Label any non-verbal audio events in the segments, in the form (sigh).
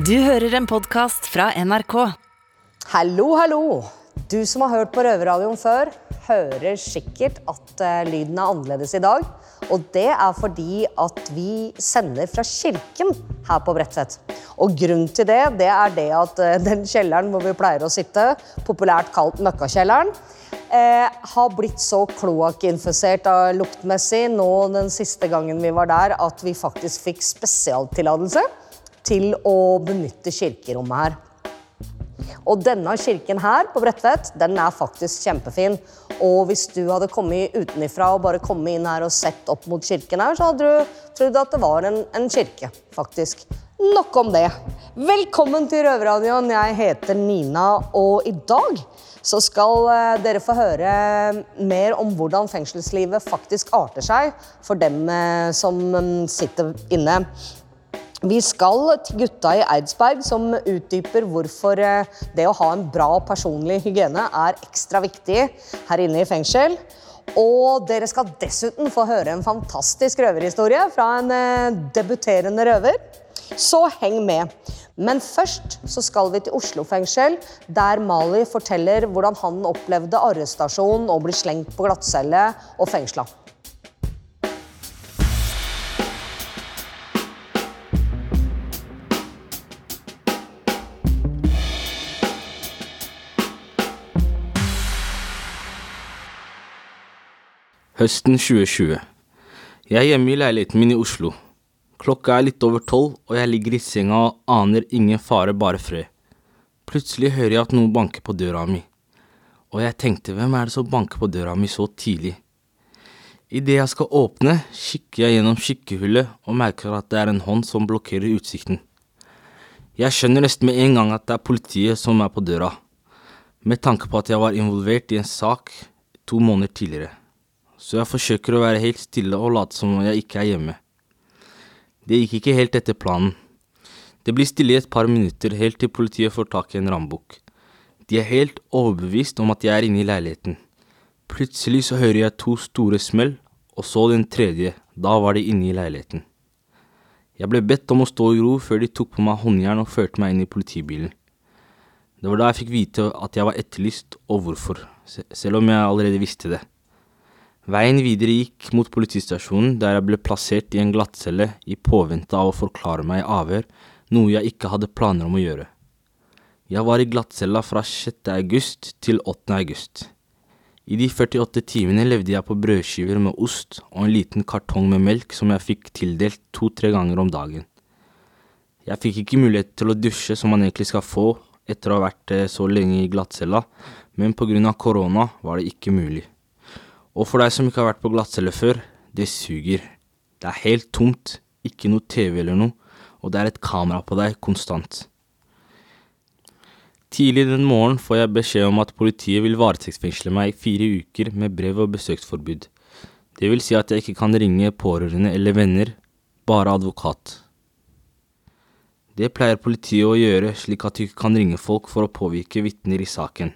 Du hører en podkast fra NRK. Hallo, hallo! Du som har hørt på Røverradioen før, hører sikkert at eh, lyden er annerledes i dag. Og det er fordi at vi sender fra kirken her på Bredtvet. Og grunnen til det, det er det at eh, den kjelleren hvor vi pleier å sitte, populært kalt Møkkakjelleren, eh, har blitt så kloakkinfisert luktmessig nå den siste gangen vi var der, at vi faktisk fikk spesialtillatelse til å benytte kirkerommet her. Og denne kirken her på Bredtvet, den er faktisk kjempefin. Og hvis du hadde kommet utenifra og bare kommet inn her og sett opp mot kirken her, så hadde du trodd at det var en, en kirke, faktisk. Nok om det. Velkommen til Røverradioen. Jeg heter Nina, og i dag så skal eh, dere få høre mer om hvordan fengselslivet faktisk arter seg for dem eh, som mm, sitter inne. Vi skal til gutta i Eidsberg, som utdyper hvorfor eh, det å ha en bra personlig hygiene er ekstra viktig her inne i fengsel. Og dere skal dessuten få høre en fantastisk røverhistorie fra en eh, debuterende røver. Så heng med. Men først så skal vi til Oslo fengsel, der Mali forteller hvordan han opplevde arrestasjon og ble slengt på glattcelle og fengsla. Høsten 2020. Jeg er hjemme i leiligheten min i Oslo. Klokka er litt over tolv, og jeg ligger i senga og aner ingen fare, bare fred. Plutselig hører jeg at noen banker på døra mi, og jeg tenkte hvem er det som banker på døra mi så tidlig? Idet jeg skal åpne, kikker jeg gjennom kikkehullet og merker at det er en hånd som blokkerer utsikten. Jeg skjønner nesten med en gang at det er politiet som er på døra, med tanke på at jeg var involvert i en sak to måneder tidligere så jeg forsøker å være helt stille og late som om jeg ikke er hjemme. Det gikk ikke helt etter planen. Det blir stille i et par minutter helt til politiet får tak i en rambukk. De er helt overbevist om at jeg er inne i leiligheten. Plutselig så hører jeg to store smell, og så den tredje, da var de inne i leiligheten. Jeg ble bedt om å stå i ro før de tok på meg håndjern og førte meg inn i politibilen. Det var da jeg fikk vite at jeg var etterlyst, og hvorfor, selv om jeg allerede visste det. Veien videre gikk mot politistasjonen, der jeg ble plassert i en glattcelle i påvente av å forklare meg i avhør, noe jeg ikke hadde planer om å gjøre. Jeg var i glattcella fra 6. august til 8. august. I de 48 timene levde jeg på brødskiver med ost og en liten kartong med melk som jeg fikk tildelt to–tre ganger om dagen. Jeg fikk ikke mulighet til å dusje som man egentlig skal få etter å ha vært eh, så lenge i glattcella, men på grunn av korona var det ikke mulig. Og for deg som ikke har vært på glattcelle før, det suger. Det er helt tomt, ikke noe TV eller noe, og det er et kamera på deg konstant. Tidlig den morgenen får jeg beskjed om at politiet vil varetektsfengsle meg i fire uker med brev og besøksforbud. Det vil si at jeg ikke kan ringe pårørende eller venner, bare advokat. Det pleier politiet å gjøre slik at du ikke kan ringe folk for å påvirke vitner i saken.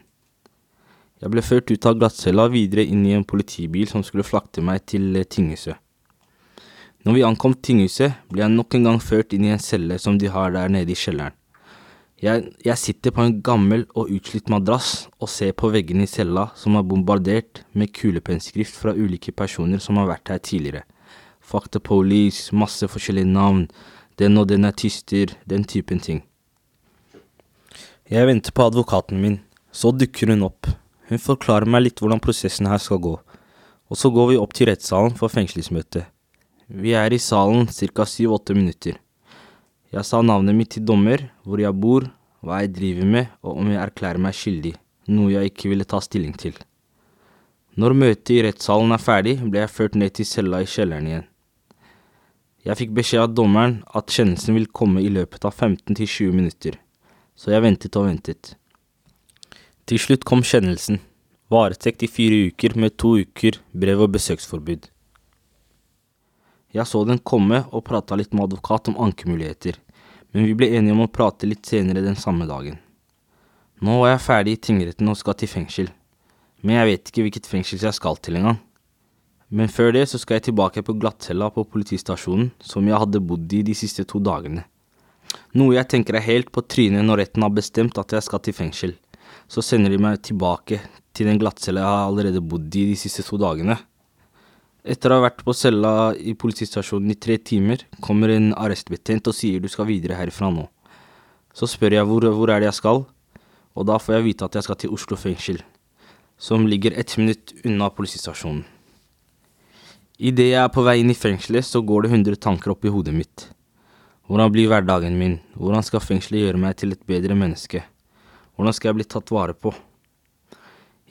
Jeg ble ført ut av glattcella videre inn i en politibil som skulle flakte meg til eh, tinghuset. Når vi ankom tinghuset, ble jeg nok en gang ført inn i en celle som de har der nede i kjelleren. Jeg, jeg sitter på en gammel og utslitt madrass og ser på veggene i cella som er bombardert med kulepennskrift fra ulike personer som har vært her tidligere. Fuck the Police, masse forskjellige navn, den og den er tyster, den typen ting. Jeg venter på advokaten min, så dukker hun opp. Hun forklarer meg litt hvordan prosessen her skal gå, og så går vi opp til rettssalen for fengslingsmøte. Vi er i salen ca. syv–åtte minutter. Jeg sa navnet mitt til dommer, hvor jeg bor, hva jeg driver med, og om jeg erklærer meg skyldig, noe jeg ikke ville ta stilling til. Når møtet i rettssalen er ferdig, ble jeg ført ned til cella i kjelleren igjen. Jeg fikk beskjed av dommeren at kjennelsen vil komme i løpet av 15 til 20 minutter, så jeg ventet og ventet. Til slutt kom kjennelsen. Varetekt i fire uker med to uker brev- og besøksforbud. Jeg så den komme og prata litt med advokat om ankemuligheter, men vi ble enige om å prate litt senere den samme dagen. Nå var jeg ferdig i tingretten og skal til fengsel, men jeg vet ikke hvilket fengsel jeg skal til engang. Men før det så skal jeg tilbake på glattcella på politistasjonen som jeg hadde bodd i de siste to dagene. Noe jeg tenker er helt på trynet når retten har bestemt at jeg skal til fengsel. Så sender de meg tilbake til den glattcella jeg har allerede bodd i de siste to dagene. Etter å ha vært på cella i politistasjonen i tre timer, kommer en arrestbetjent og sier du skal videre herfra nå. Så spør jeg hvor, hvor er det jeg skal, og da får jeg vite at jeg skal til Oslo fengsel, som ligger ett minutt unna politistasjonen. Idet jeg er på vei inn i fengselet, så går det hundre tanker opp i hodet mitt. Hvordan blir hverdagen min, hvordan skal fengselet gjøre meg til et bedre menneske, hvordan skal jeg bli tatt vare på?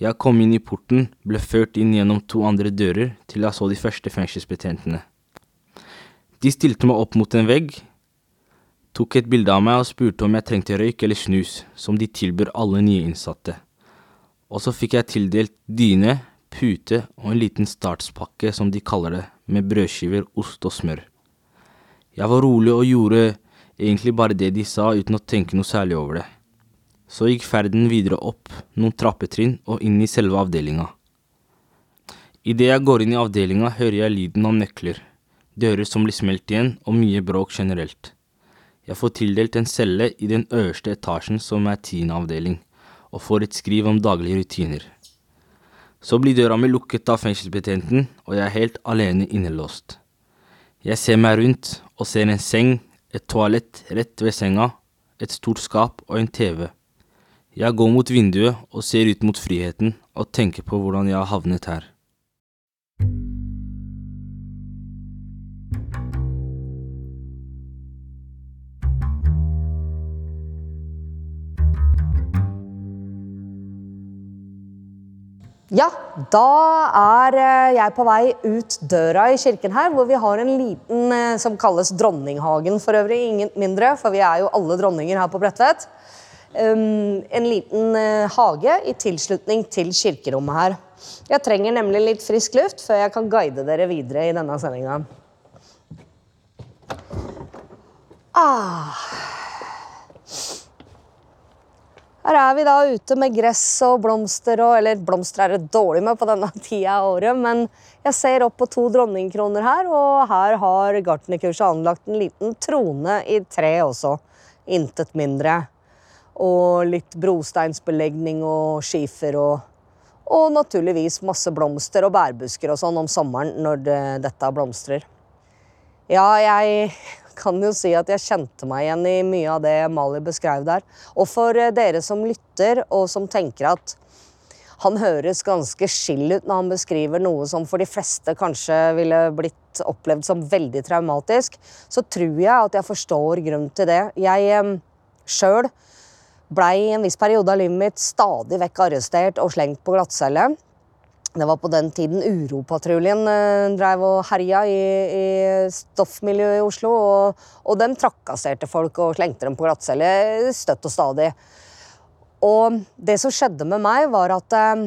Jeg kom inn i porten, ble ført inn gjennom to andre dører til jeg så de første fengselsbetjentene. De stilte meg opp mot en vegg, tok et bilde av meg og spurte om jeg trengte røyk eller snus, som de tilbyr alle nye innsatte. Og så fikk jeg tildelt dyne, pute og en liten startspakke, som de kaller det, med brødskiver, ost og smør. Jeg var rolig og gjorde egentlig bare det de sa, uten å tenke noe særlig over det. Så gikk ferden videre opp noen trappetrinn og inn i selve avdelinga. Idet jeg går inn i avdelinga, hører jeg lyden av nøkler, dører som blir smelt igjen, og mye bråk generelt. Jeg får tildelt en celle i den øverste etasjen som er tiende avdeling, og får et skriv om daglige rutiner. Så blir døra mi lukket av fengselsbetjenten, og jeg er helt alene innelåst. Jeg ser meg rundt og ser en seng, et toalett rett ved senga, et stort skap og en TV. Jeg går mot vinduet og ser ut mot friheten og tenker på hvordan jeg har havnet her. Ja, da er eh, jeg på vei ut døra i kirken her, hvor vi har en liten eh, som kalles Dronninghagen for øvrig, ingen mindre, for vi er jo alle dronninger her på Bredtvet. Um, en liten uh, hage i tilslutning til kirkerommet her. Jeg trenger nemlig litt frisk luft før jeg kan guide dere videre i denne sendinga. Ah. Her er vi da ute med gress og blomster og Eller blomster er det dårlig med på denne (laughs) tida av året, men jeg ser opp på to dronningkroner her, og her har gartnerkurset anlagt en liten trone i tre også. Intet mindre. Og litt brosteinsbelegning og skifer og Og naturligvis masse blomster og bærbusker og sånn om sommeren når det, dette blomstrer. Ja, jeg kan jo si at jeg kjente meg igjen i mye av det Mali beskrev der. Og for dere som lytter og som tenker at han høres ganske skill ut når han beskriver noe som for de fleste kanskje ville blitt opplevd som veldig traumatisk, så tror jeg at jeg forstår grunnen til det. Jeg eh, sjøl blei i en viss periode av livet mitt stadig vekk arrestert og slengt på glattcelle. Det var på den tiden Uropatruljen eh, drev og herja i, i stoffmiljøet i Oslo. Og, og de trakasserte folk og slengte dem på glattcelle støtt og stadig. Og det som skjedde med meg, var at eh,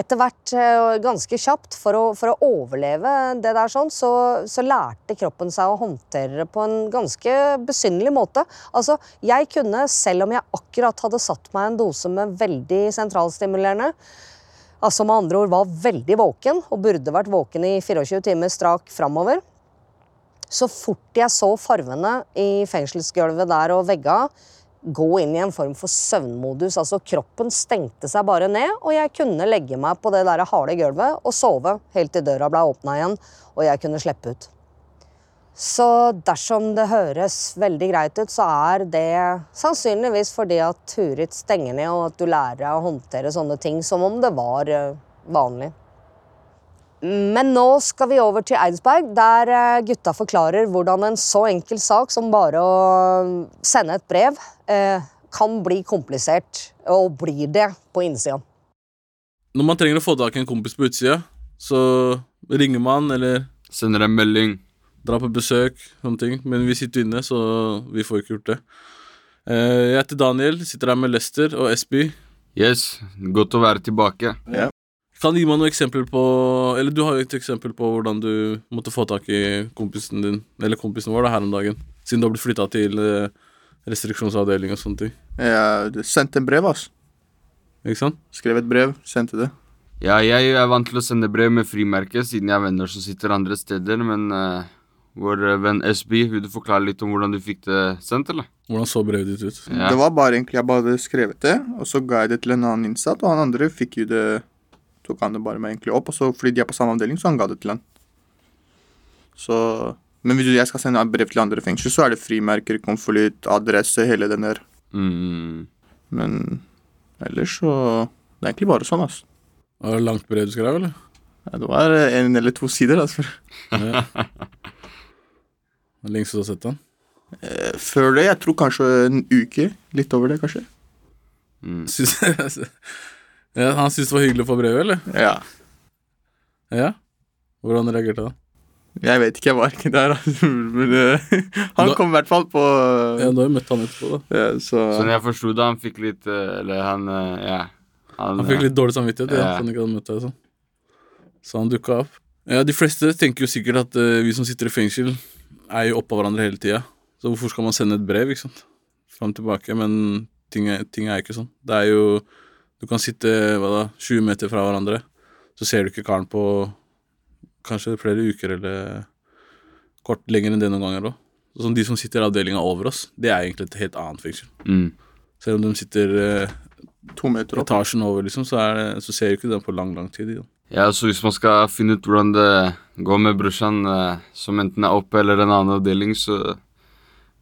etter hvert, eh, ganske kjapt, for å, for å overleve det der sånn, så, så, lærte kroppen seg å håndtere det på en ganske besynderlig måte. Altså, jeg kunne, selv om jeg akkurat hadde satt meg en dose med veldig sentralstimulerende, altså med andre ord var veldig våken, og burde vært våken i 24 timer strak framover, så fort jeg så farvene i fengselsgulvet der og vegga, gå inn i en form for søvnmodus. Altså kroppen stengte seg bare ned, og jeg kunne legge meg på det der harde gulvet og sove helt til døra ble åpna igjen og jeg kunne slippe ut. Så dersom det høres veldig greit ut, så er det sannsynligvis fordi at Turit stenger ned, og at du lærer deg å håndtere sånne ting som om det var eh, vanlig. Men nå skal vi over til Eidsberg, der eh, gutta forklarer hvordan en så enkel sak som bare å sende et brev eh, kan bli komplisert, og blir det på innsida. Når man trenger å få tak i en kompis på utsida, så ringer man eller Sender en melding. Drar på besøk, sånne ting. Men vi sitter inne, så vi får ikke gjort det. Eh, jeg heter Daniel, sitter her med Lester og Esby. Yes, godt å være tilbake. Ja. Kan du gi meg noen eksempler på Eller du har jo et eksempel på hvordan du måtte få tak i kompisen din, eller kompisen vår, da, her om dagen. Siden du har blitt flytta til eh, restriksjonsavdeling og sånne ting. Jeg sendte en brev, altså. Ikke sant? Skrev et brev, sendte det. Ja, jeg er vant til å sende brev med frimerke, siden jeg har venner som sitter andre steder, men uh, Vår eh, venn SB, vil du forklare litt om hvordan du fikk det sendt, eller? Hvordan så brevet ditt ut? Ja. Det var bare egentlig Jeg bare hadde skrevet det, og så ga jeg det til en annen innsatt, og han andre fikk jo det Tok han det bare med egentlig opp, og så fordi de er på samme avdeling, så han ga det til han. Så Men hvis jeg skal sende et brev til andre fengsel, så er det frimerker, konvolutt, adresse, hele den der. Mm. Men ellers så Det er egentlig bare sånn, altså. Var det langt brev du skrev, eller? Ja, det var eh, en eller to sider, altså. (laughs) Ja. Er Lengst du har sett den? Eh, Før det, jeg tror kanskje en uke. Litt over det, kanskje. Mm. Syns, ja, han syntes det var hyggelig å få brevet, eller? Ja. Ja? Hvordan reagerte han? Jeg vet ikke, jeg var ikke der, altså. Men uh, (laughs) han Da- kom i hvert fall på Ja, da har vi møtt han etterpå, da. ja, Så Sånn jeg forsto det, han fikk litt uh, Eller han eh, Ja. Han fikk litt dårlig samvittighet, ja. Ja. han ikke hadde møtt deg sånn. Så han dukka opp. Ja, de fleste tenker jo sikkert at vi som sitter i fengsel, er jo oppå hverandre hele tida. Så hvorfor skal man sende et brev, ikke sant? Fram og tilbake. Men ting er, ting er ikke sånn. Det er jo Du kan sitte hva da, 20 meter fra hverandre, så ser du ikke karen på kanskje flere uker eller kort lenger enn det noen ganger òg. Sånn de som sitter i avdelinga over oss, det er egentlig et helt annet fengsel. mm. Selv om de sitter eh, to meter opp. etasjen over, liksom, så, er det, så ser du ikke dem på lang, lang tid. Ja. Ja, så hvis man skal finne ut hvordan det går med brorsan, eh, som enten er oppe eller en annen avdeling, så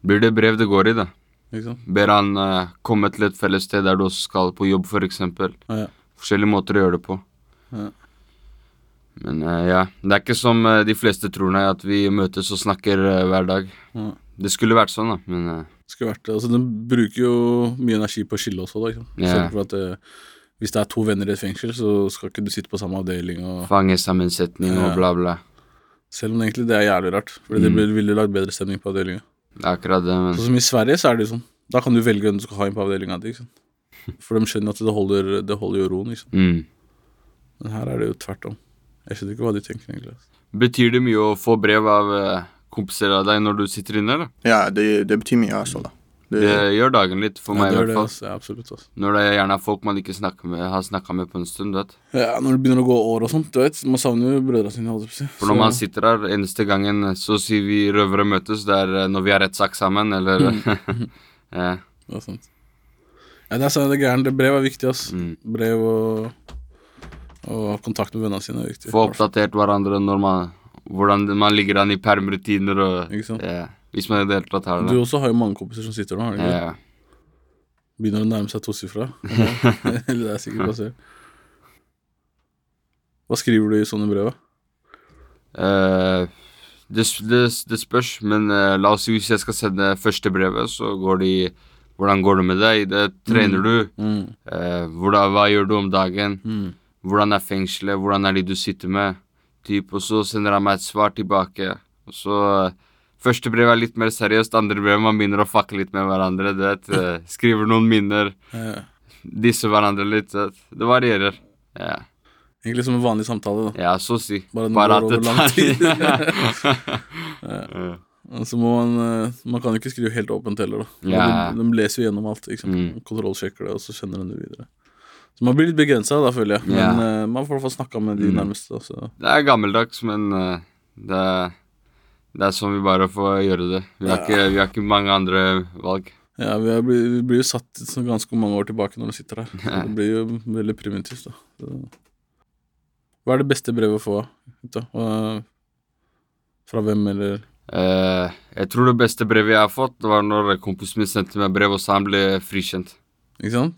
blir det brev det går i, da. Sant? Ber han uh, komme til et felles sted der du også skal på jobb, for eksempel. Ja. Forskjellige måter å gjøre det på. Ja. Men uh, ja, det er ikke som uh, de fleste tror, nei, at vi møtes og snakker hver dag. Ja. Det skulle vært sånn, da, men Skulle vært det. Altså, den bruker jo mye energi på å skille også, da. Liksom. for at hvis det er to venner i et fengsel, så skal ikke du sitte på samme avdeling. Og, fangesammensetning og bla, bla. selv om egentlig det er jævlig rart, for det Mm. ville- ville lagd bedre stemning på avdelinga. Det er akkurat det, men Så som i Sverige, så er det jo sånn. Da kan du velge hvem du skal ha inn på avdelinga di. ikke sant? (laughs) For de skjønner at det holder, det holder jo roen. ikke sant? mm. Men her er det jo tvert om. Jeg skjønner ikke hva de tenker, egentlig. altså. Betyr det mye å få brev av eh, kompiser av deg når du sitter inne, eller? Ja, det, det betyr mye, altså. da. Det, Det gjør dagen litt, for Ja, meg det i hvert fall. Det, Ja, absolutt. altså. Når det gjerne er folk man ikke med, har snakka med på en stund, du vet Ja, Når det begynner å gå år og sånt, du vet. Man savner jo brødrene sine. si. For når man sitter her, eneste gangen så sier vi røvere møtes, det er eh, når vi har rettssak sammen, eller (laughs) ja. er sant. Ja, det er sant, det er gærent. Brev er viktig, ass. Mm. Brev og, og kontakt med vennene sine er viktig. Få oppdatert hverandre når man hvordan man ligger an i permrutiner og Ikke sant? ja. Hvis man i det hele tatt har Du også har jo mange kompiser som sitter nå, har du ikke det? Ja. Begynner å nærme seg tosifra. Eller (laughs) det er sikkert basert. Hva skriver du i sånne brev? Eh, det, det, det spørs, men uh, la oss si hvis jeg skal sende første brevet, så går det i Hvordan går det med deg? Det trener du? Mm. Uh, hvordan, hva gjør du om dagen? Mm. Hvordan er fengselet? Hvordan er de du sitter med? Typ, og så sender han meg et svar tilbake. Og så eh, Første brev er litt mer seriøst, andre brev man begynner å fucke litt med hverandre. Du vet, eh, (laughs) Skriver noen minner, Ja. disser hverandre litt. vet. Det varierer. Ja, Egentlig som en vanlig samtale, da. ja så å si. Bare Bare at det tar tid. (laughs) Ja. Og Så må man eh, Man kan jo ikke skrive helt åpent heller, da. Ja. De, de leser jo gjennom alt. Liksom. Mm. Kontrollsjekker det, og så sender de det videre. Så man blir litt begrensa, da, føler jeg. Men Ja. eh, man får i hvert fall snakka med de Mm. nærmeste. Da, så. Det er gammeldags, men uh, det, er, det er sånn vi bare får gjøre det. Vi har, Ja. ikke, vi har ikke mange andre valg. Ja, vi, er, vi blir jo satt ganske mange år tilbake når du sitter her. Det blir jo veldig primitivt, da. Så. Hva er det beste brevet å få? gutta? Fra hvem, eller Eh, jeg tror det beste brevet jeg har fått, det var når kompisen min sendte meg brev og sa han ble frikjent. Ikke sant?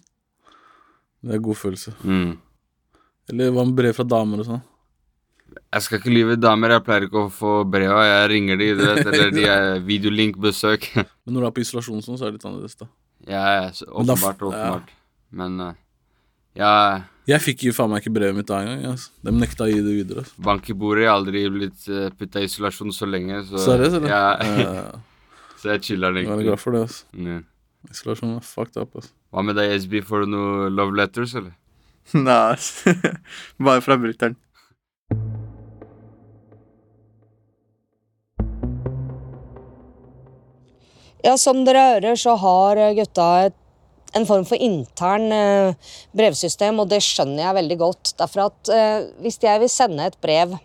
Det er god følelse. Mm. Eller hva med brev fra damer og sånn? Jeg skal ikke lyve damer, jeg pleier ikke å få breva. Jeg ringer de, du vet, (laughs) eller de er videolink-besøk. (laughs) Men når du er på isolasjon sånn, så er det litt annerledes, da. ja, åpenbart, ja. åpenbart. Men eh, ja, Jeg fikk jo faen meg ikke brevet mitt da engang. Altså. De nekta å gi det videre. Altså. bank i bordet. Jeg har aldri blitt uh, putta i isolasjon så lenge, så Seriøst, eller? Ja, Eh, (laughs) så jeg chiller'n jeg er egentlig. glad for det. Altså. Yeah. Isolasjon er fucked up. Altså. Hva med deg, SB? Får du noe love letters, eller? Nei, bare fra brutter'n. Ja, som dere hører, så har eh, gutta et, en form for intern eh, brevsystem, og det skjønner jeg veldig godt. Derfor at eh, hvis jeg vil sende et brev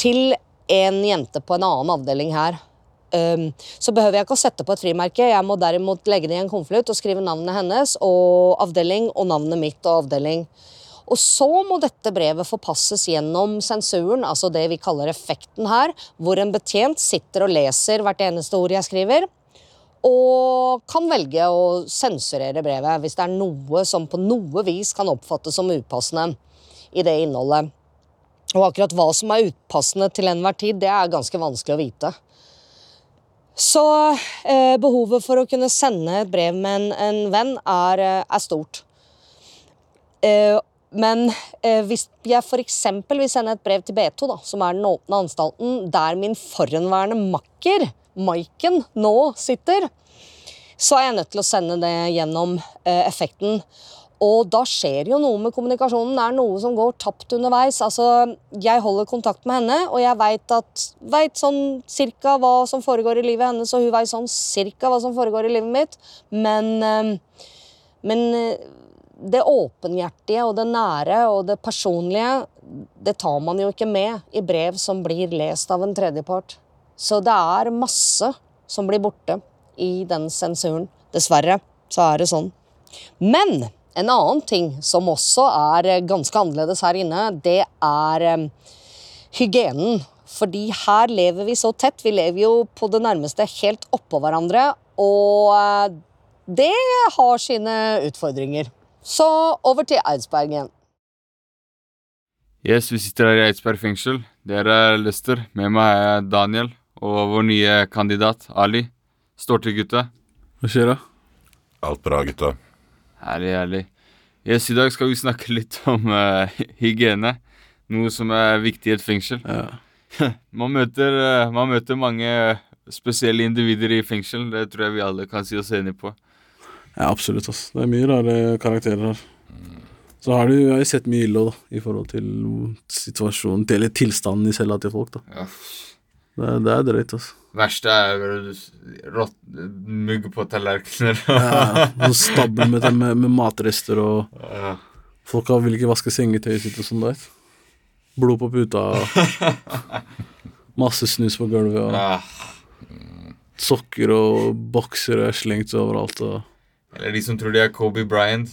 til en jente på en annen avdeling her, um, så behøver jeg ikke å sette på et frimerke. Jeg må derimot legge det i en konvolutt og skrive navnet hennes og avdeling og navnet mitt og avdeling. Og så må dette brevet forpasses gjennom sensuren, altså det vi kaller effekten her, hvor en betjent sitter og leser hvert eneste ord jeg skriver, og kan velge å sensurere brevet hvis det er noe som på noe vis kan oppfattes som upassende i det innholdet. Og akkurat hva som er upassende til enhver tid, det er ganske vanskelig å vite. Så eh, behovet for å kunne sende et brev med en, en venn er, eh, er stort. Eh, men eh, hvis jeg f.eks. vil sende et brev til B2, da, som er den åpne anstalten, der min forhenværende makker, Maiken, nå sitter, så er jeg nødt til å sende det gjennom eh, effekten. Og da skjer jo noe med kommunikasjonen. Det er noe som går tapt underveis. Altså, jeg holder kontakt med henne, og jeg veit vet sånn cirka hva som foregår i livet hennes, og hun veit sånn cirka hva som foregår i livet mitt. Men, eh, men eh, det åpenhjertige og det nære og det personlige, det tar man jo ikke med i brev som blir lest av en tredjepart. Så det er masse som blir borte i den sensuren. Dessverre så er det sånn. Men en annen ting som også er ganske annerledes her inne, det er eh, hygienen. Fordi her lever vi så tett. Vi lever jo på det nærmeste helt oppå hverandre. Og eh, det har sine utfordringer. Så over til Eidsberg igjen. Yes, vi sitter her i Eidsberg fengsel. Dere er Lester. Med meg er Daniel og vår nye kandidat Ali. Står til, gutta. Hva skjer da? Alt bra, gutta. Herlig, herlig. Yes, I dag skal vi snakke litt om uh, hygiene. Noe som er viktig i et fengsel. Ja. (laughs) man, møter, uh, man møter mange spesielle individer i fengsel. Det tror jeg vi alle kan si oss enige på. Ja, absolutt. ass. Det er mye rare karakterer her. Så har du jeg har jo sett mye ille da, i forhold til situasjonen, eller tilstanden i cella til folk. da. Ja. Det, er- det er drøyt, altså. Verste er vel rått mugg på tallerkener. Ja, Sånn stabler med, med, med matrester, og Ja. folk har- vil ikke vaske sengetøyet sitt og sånn, du vet. Blod på puta, (laughs) masse snus på gulvet, og Ja. sokker og boksere slengt overalt. og... Eller de som tror de er Kobe Bryant.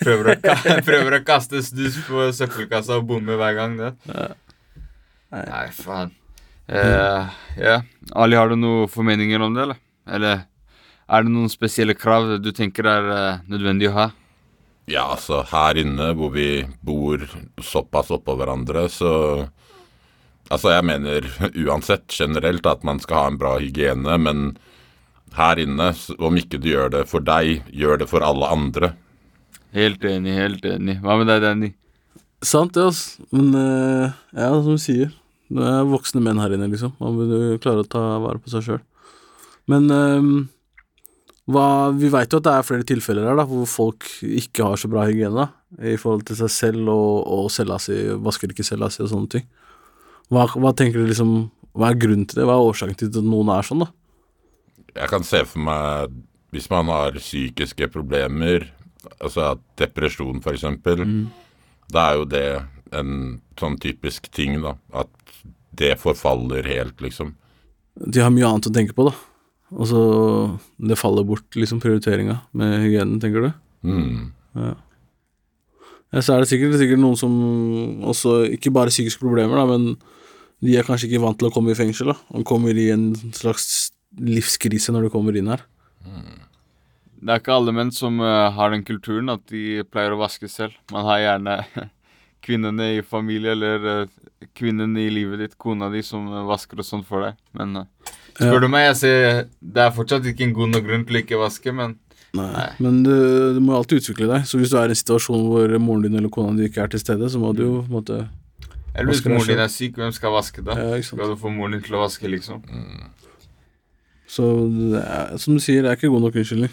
Prøver å, ka (laughs) prøver å kaste snus på søppelkassa og bomme hver gang. det. Nei, faen. Uh, ja. Ali, har du noen formeninger om det, eller? Eller er det noen spesielle krav du tenker er uh, nødvendig å ha? Ja, altså, her inne hvor vi bor såpass oppå hverandre, så Altså, jeg mener (laughs) uansett generelt at man skal ha en bra hygiene, men her inne, om ikke du gjør det for deg, gjør det for alle andre. Helt enig, helt enig. Hva med deg, Danny? Sant det, altså. Men uh, ja, som du sier. Det er voksne menn her inne, liksom. Man jo klare å ta vare på seg sjøl. Men um, hva, vi veit jo at det er flere tilfeller her da, hvor folk ikke har så bra hygiene da, i forhold til seg selv og, og cella si, vasker ikke cella si og sånne ting. Hva, hva tenker du liksom Hva er grunnen til det? Hva er årsaken til at noen er sånn, da? Jeg kan se for meg hvis man har psykiske problemer, altså depresjon for eksempel, da er jo det en sånn typisk ting, da. At det forfaller helt, liksom. De har mye annet å tenke på, da. Og så det faller bort, liksom, prioriteringa med hygienen, tenker du? Mm. Ja, så er det sikkert, sikkert noen som også Ikke bare psykiske problemer, da, men de er kanskje ikke vant til å komme i fengsel. da Og kommer i en slags livskrise når du kommer inn her. Det er ikke alle menn som uh, har den kulturen at de pleier å vaske selv. Man har gjerne (laughs) kvinnene i familie eller uh, kvinnen i livet ditt, kona di, som uh, vasker og sånn for deg. Men eh, spør Ja. du meg, jeg ser det er fortsatt ikke en god nok grunn til å ikke vaske, men Nei. Men du, du må alltid utvikle deg. Så hvis du er i en situasjon hvor moren din eller kona di ikke er til stede, så må du jo på en måte Eller hvis moren din er syk, hvem skal vaske da? Ja. Skal du få moren din til å vaske, liksom? Så er, som du sier, det er ikke god nok unnskyldning.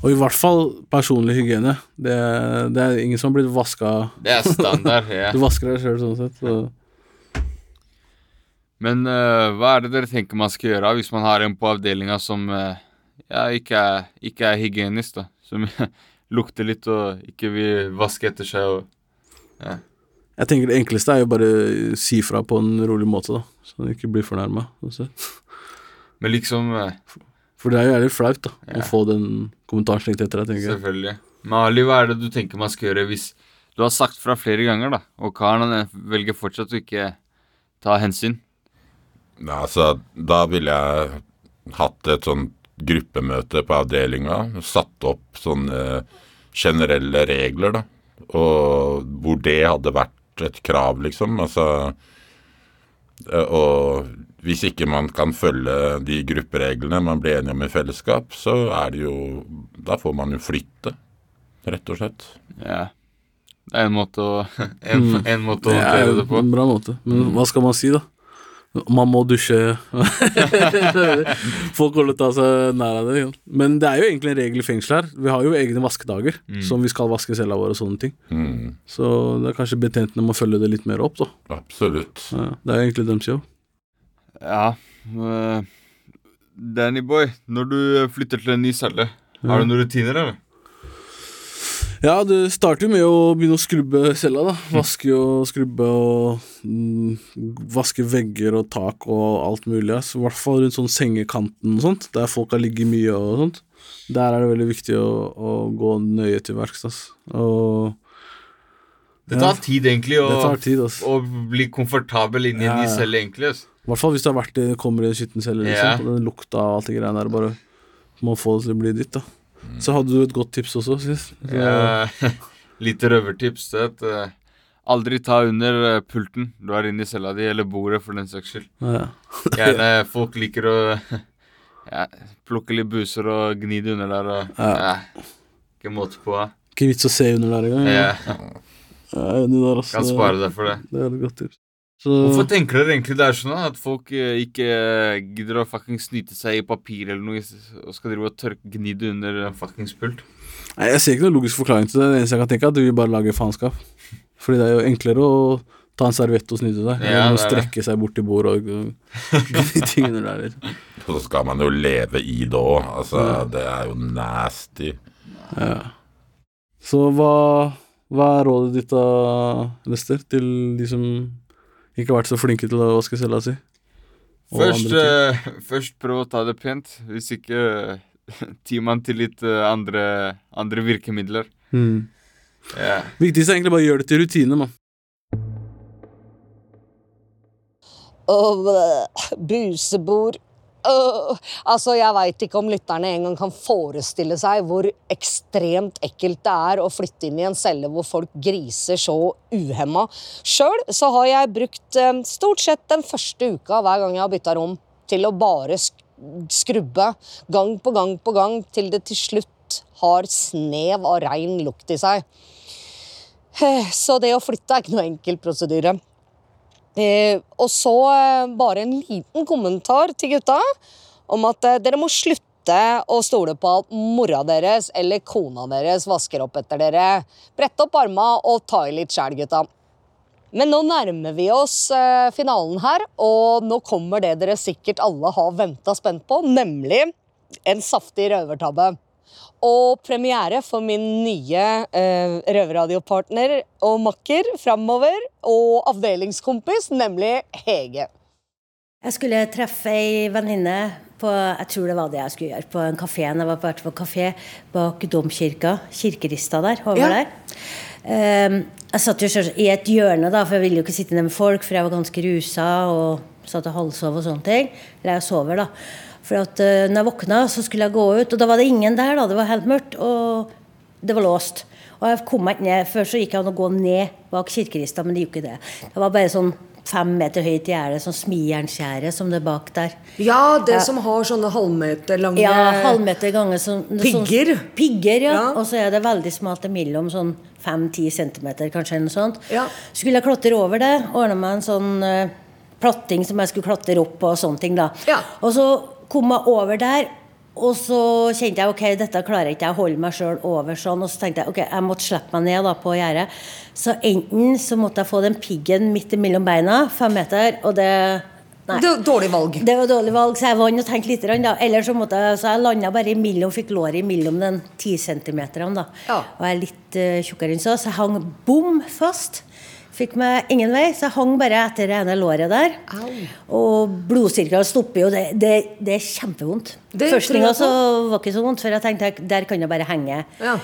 Og i hvert fall personlig hygiene. Det, det er ingen som har blitt vaska Det er standard. ja. (laughs) Du vasker deg sjøl sånn sett. Så. Men uh, hva er det dere tenker man skal gjøre hvis man har en på avdelinga som uh, ja, ikke, er, ikke er hygienisk, da? Som (laughs) lukter litt og ikke vil vaske etter seg og Jeg tenker det enkleste er jo bare si fra på en rolig måte, da. Så han ikke blir fornærma. Men liksom eh, For det er jo jævlig flaut da Ja. å få den kommentaren slengt etter deg, tenker jeg. Selvfølgelig. Men Ali, hva er det du tenker man skal gjøre hvis Du har sagt fra flere ganger, da, og karen velger fortsatt å ikke ta hensyn? Nei, altså, da ville jeg hatt et sånt gruppemøte på avdelinga. Satt opp sånne generelle regler, da. Og hvor det hadde vært et krav, liksom. Altså eh, Og hvis ikke man kan følge de gruppereglene man ble enige om i fellesskap, så er det jo Da får man jo flytte, rett og slett. Ja. Det er en måte å (laughs) En, Mm. en måte å er håndtere det på. en bra måte. Men hva skal man si, da? Man må dusje. (laughs) Folk holder til å ta seg nær av det. Men det er jo egentlig en regel i fengsel her. Vi har jo egne vaskedager Mm. som vi skal vaske cella vår og sånne ting. Mm, Så det er kanskje betjentene må følge det litt mer opp, da. absolutt. Ja, det er jo egentlig deres jobb. Ja. eh, Danny boy, når du flytter til en ny celle, har du noen rutiner, eller? Ja, det starter jo med å begynne å skrubbe cella, da. Vaske og skrubbe og mm, Vaske vegger og tak og alt mulig. I hvert fall rundt sånn sengekanten og sånt, der folk har ligget mye og sånt. Der er det veldig viktig å, å gå nøye til verks, altså. Og Det tar tid, egentlig, å, det tar tid, å bli komfortabel inni en Ja, ny ja. celle, egentlig. I hvert fall hvis du har vært i, kommer i en skitten celle, liksom. Ja. Den lukta og alt det greiene der. Bare må få det til å bli ditt, da. Så hadde du et godt tips også, sist. Ja, (laughs) Lite røvertips. Er eh, aldri ta under eh, pulten du er inne i cella di, eller bordet, for den saks skyld. Ja. (laughs) Gjerne folk liker å (laughs) ja, plukke litt buser og gni det under der og Ja. ja. Ikke måte på. Ikke vits å se under der engang. Ja. Ja, der, ass. kan spare deg for det. Det er et godt tips. Så, Hvorfor tenker dere egentlig det er sånn at folk eh, ikke eh, gidder å fucking snyte seg i papir eller noe og skal drive og tørke gnidde under en fuckings pult? Nei, Jeg ser ikke noen logisk forklaring til det. Det eneste jeg kan tenke, er at du vil bare lage faenskap. Fordi det er jo enklere å ta en serviett og snyte seg, Ja, enn å strekke seg bort til bordet og (laughs) de tingene der. Og så skal man jo leve i det òg. Altså, det er jo nasty. Ja. Så hva, hva er rådet ditt da, Lester, til de som ikke vært så flinke til å vaske cella si? Først, uh, først prøv å ta det pent. Hvis ikke (laughs) tyr man til litt uh, andre, andre virkemidler. Mm. Yeah. Viktigst er egentlig bare å gjøre det til rutine, mann. Og oh, busebord øh. Altså, jeg veit ikke om lytterne engang kan forestille seg hvor ekstremt ekkelt det er å flytte inn i en celle hvor folk griser så uhemma. Sjøl har jeg brukt øh, stort sett den første uka hver gang jeg har bytta rom, til å bare skrubbe gang på gang på gang til det til slutt har snev av rein lukt i seg. Eh, Så det å flytte er ikke noe enkel prosedyre. Eh, og så eh, bare en liten kommentar til gutta om at eh, dere må slutte å stole på at mora deres eller kona deres vasker opp etter dere. Brett opp arma og ta i litt sjæl, gutta. Men nå nærmer vi oss finalen her, og nå kommer det dere sikkert alle har venta spent på, nemlig en saftig røvertabbe. Og premiere for min nye eh, røverradiopartner og makker framover, og avdelingskompis, nemlig Hege. Jeg skulle treffe ei venninne på jeg tror det var det jeg skulle gjøre, på en kafé. Jeg var på, på kafé bak domkirka, kirkerista der, over Ja. der. Um, jeg satt jo i et hjørne, da, for jeg ville jo ikke sitte ned med folk, for jeg var ganske rusa og satt og halvsov og sånne ting. Eller jeg sover, da. For at uh, når jeg våkna, så skulle jeg gå ut, og da var det ingen der, da. Det var helt mørkt, og det var låst. Og jeg kom meg ikke ned. Før så gikk jeg an å gå ned bak kirkerista, men det gjorde ikke det. Det var bare sånn fem meter høyt gjerde, sånn smijernsgjerde som det er bak der. Ja, det Ja. som har sånne halvmeter lange Ja, halvmeter ganger sånn, Pigger? Sånn, pigger, ja. Ja. Og så er det veldig smalt imellom, sånn fem-ti centimeter, kanskje, eller noe sånt. Ja. Skulle jeg klatre over det, ordne meg en sånn uh, platting som jeg skulle klatre opp på, og sånne ting, da. Ja. Og så kom jeg over der, og så kjente jeg ok, dette klarer jeg ikke, jeg holder meg sjøl over sånn. Og så tenkte jeg ok, jeg måtte slippe meg ned da på gjerdet. Så enten så måtte jeg få den piggen midt mellom beina, fem meter, og det Nei. Det var Dårlig valg. Det var dårlig valg, så jeg vant og tenkte litt. Da. Eller så måtte jeg, så jeg landa bare imellom, fikk låret imellom den 10 centimeteren. Da. Ja. Og jeg er litt uh, tjukkere enn så, så jeg hang bom fast Fikk meg ingen vei, så jeg hang bare etter det ene låret der. Og blodsirkelen stopper jo. Det, det, det er kjempevondt. Det jeg så var ikke så vondt, for jeg tenkte der kan jeg bare henge. Ja.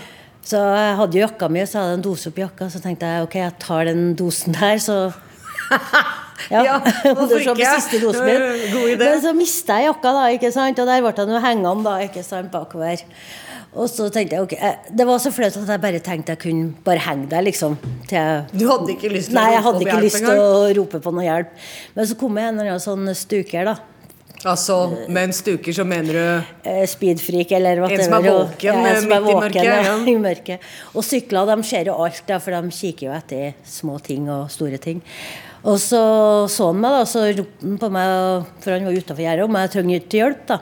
Så jeg hadde jo jakka mi, så hadde jeg en dose oppi jakka. Så tenkte jeg ok, jeg tar den dosen der, så (laughs) Ja, Ja, hvorfor (laughs) ikke? (laughs) God idé. Men så mista jeg jakka, da, ikke sant? og der ble jeg jo hengende da, ikke sant, bakover. Og så tenkte jeg, ok, eh, Det var så flaut at jeg bare tenkte jeg kunne bare henge der, liksom. Til jeg Du hadde ikke lyst til Nei, å jeg hadde ikke lyst til å rope på noe hjelp. Men så kom jeg en eller annen sånn stuker, da. Altså, med en stuker så mener du Eh, Speedfreak eller hva En som er våken, ja, en som midt er i våken, mørket, Ja, ja. (laughs) i mørket. Og sykler de ser jo alt, da, for de kikker jo etter små ting og store ting. Og så så han meg, da, så ropte han på meg, for han var utafor gjerdet, om jeg trengte hjelp. da.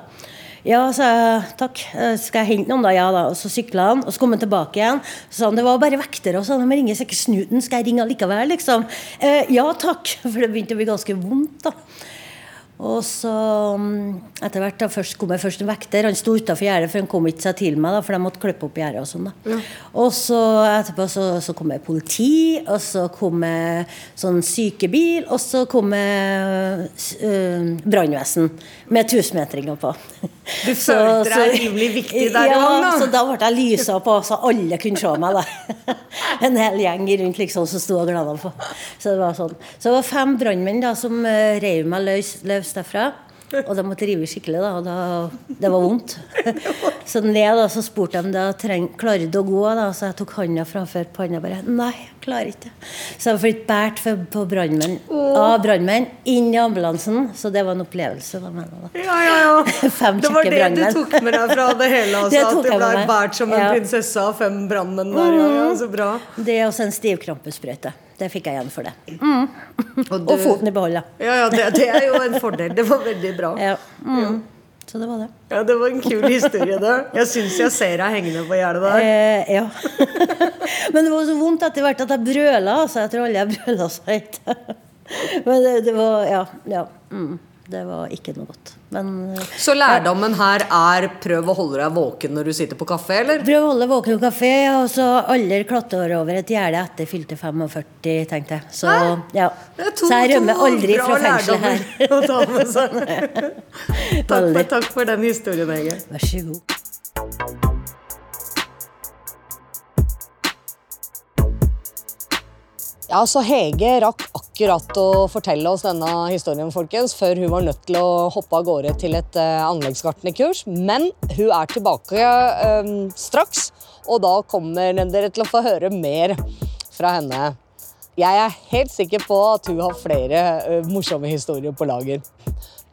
Ja, sa jeg. Takk. Eh, Skal jeg hente noen, da? Ja da. Og så sykla han, og så kom han tilbake igjen. Så sa han det var bare vektere, og så de ringer sikkert snuten. Skal jeg ringe likevel, liksom? Eh, ja takk. (laughs) For det begynte å bli ganske vondt, da. Og så mm, etter hvert da, først kom jeg først en vekter. Han sto utafor gjerdet, for han kom ikke seg til meg, da, for de måtte klippe opp gjerdet. Og sånn da. Og så etterpå så, så kom jeg politi, og så kom jeg sånn sykebil, og så kom jeg øh, brannvesen med tusenmetringer på. (laughs) Du følte deg rimelig viktig der ja, òg, da. så da ble jeg lysa på, så alle kunne se meg. da. (laughs) En hel gjeng rundt liksom som sto og glana på. Så det var sånn. Så det var fem brannmenn som uh, reiv meg løs, løs derfra. Og de måtte rive skikkelig, da, og da, det var vondt. (laughs) Så ned da, så spurte de da, treng, klarer du å gå. da, Så jeg tok handa framfor panna bare. Nei, jeg klarer ikke. Så jeg blitt båret på brannmenn av brannmenn inn i ambulansen. Så det var en opplevelse. da, jeg da. Ja, ja, ja. (laughs) Fem Det var det det du tok med deg fra det hele? (laughs) Altså, Det at du ble båret som en Ja. prinsesse av fem brannmenn der. Ja, ja, så bra. Det er også en stivkrampesprøyte. Det fikk jeg igjen for det. Mm. (laughs) Og, Og foten i behold. Ja, ja, det, det er jo en fordel. Det var veldig bra. Ja. Mm. Så det var det. Ja, Det var en kul historie, det. Jeg syns jeg ser deg hengende på gjerdet der. Eh, ja. (laughs) Men det var så vondt etter hvert at jeg brøla. Altså. Jeg tror alle jeg brøla så høyt. (laughs) Men det, det var Ja. ja. Mm. Det var ikke noe godt. Men eh, Så lærdommen her er prøv å holde deg våken når du sitter på kafé, eller? prøv å holde deg våken på kafé, og så aldri klatre over et gjerde etter fylte 45, tenkte jeg. Så, ja. To, så jeg rømmer aldri fra fengselet her. (laughs) Takk for, takk for den historien, Hege. Vær så god. Ja, så Hege rakk akkurat å fortelle oss denne historien, folkens, før hun var nødt til å hoppe av gårde til et uh, anleggsgartnerkurs. Men hun er tilbake uh, straks, og da kommer dere til å få høre mer fra henne. Jeg er helt sikker på at hun har flere uh, morsomme historier på lager.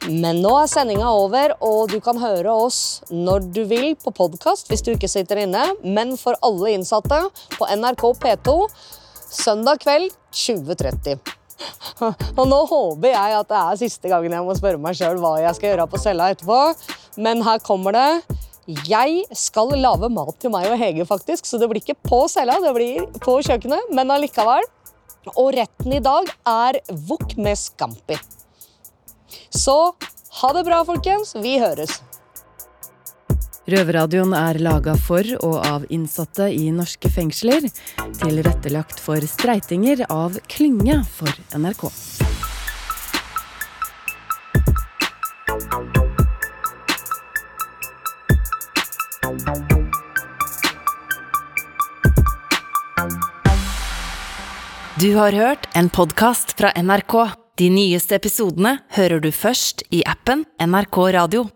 Men nå er sendinga over, og du kan høre oss når du vil på podkast hvis du ikke sitter inne. Men for alle innsatte på NRK P2 søndag kveld 2030. Og nå håper jeg at det er siste gangen jeg må spørre meg sjøl hva jeg skal gjøre på cella etterpå. Men her kommer det. Jeg skal lage mat til meg og Hege, faktisk, så det blir ikke på cella, det blir på kjøkkenet, men allikevel. Og retten i dag er wok med scampi. Så ha det bra, folkens. Vi høres. Røverradioen er laga for og av innsatte i norske fengsler. Tilrettelagt for streitinger av Klynge for NRK. Du har hørt en podkast fra NRK. De nyeste episodene hører du først i appen NRK Radio.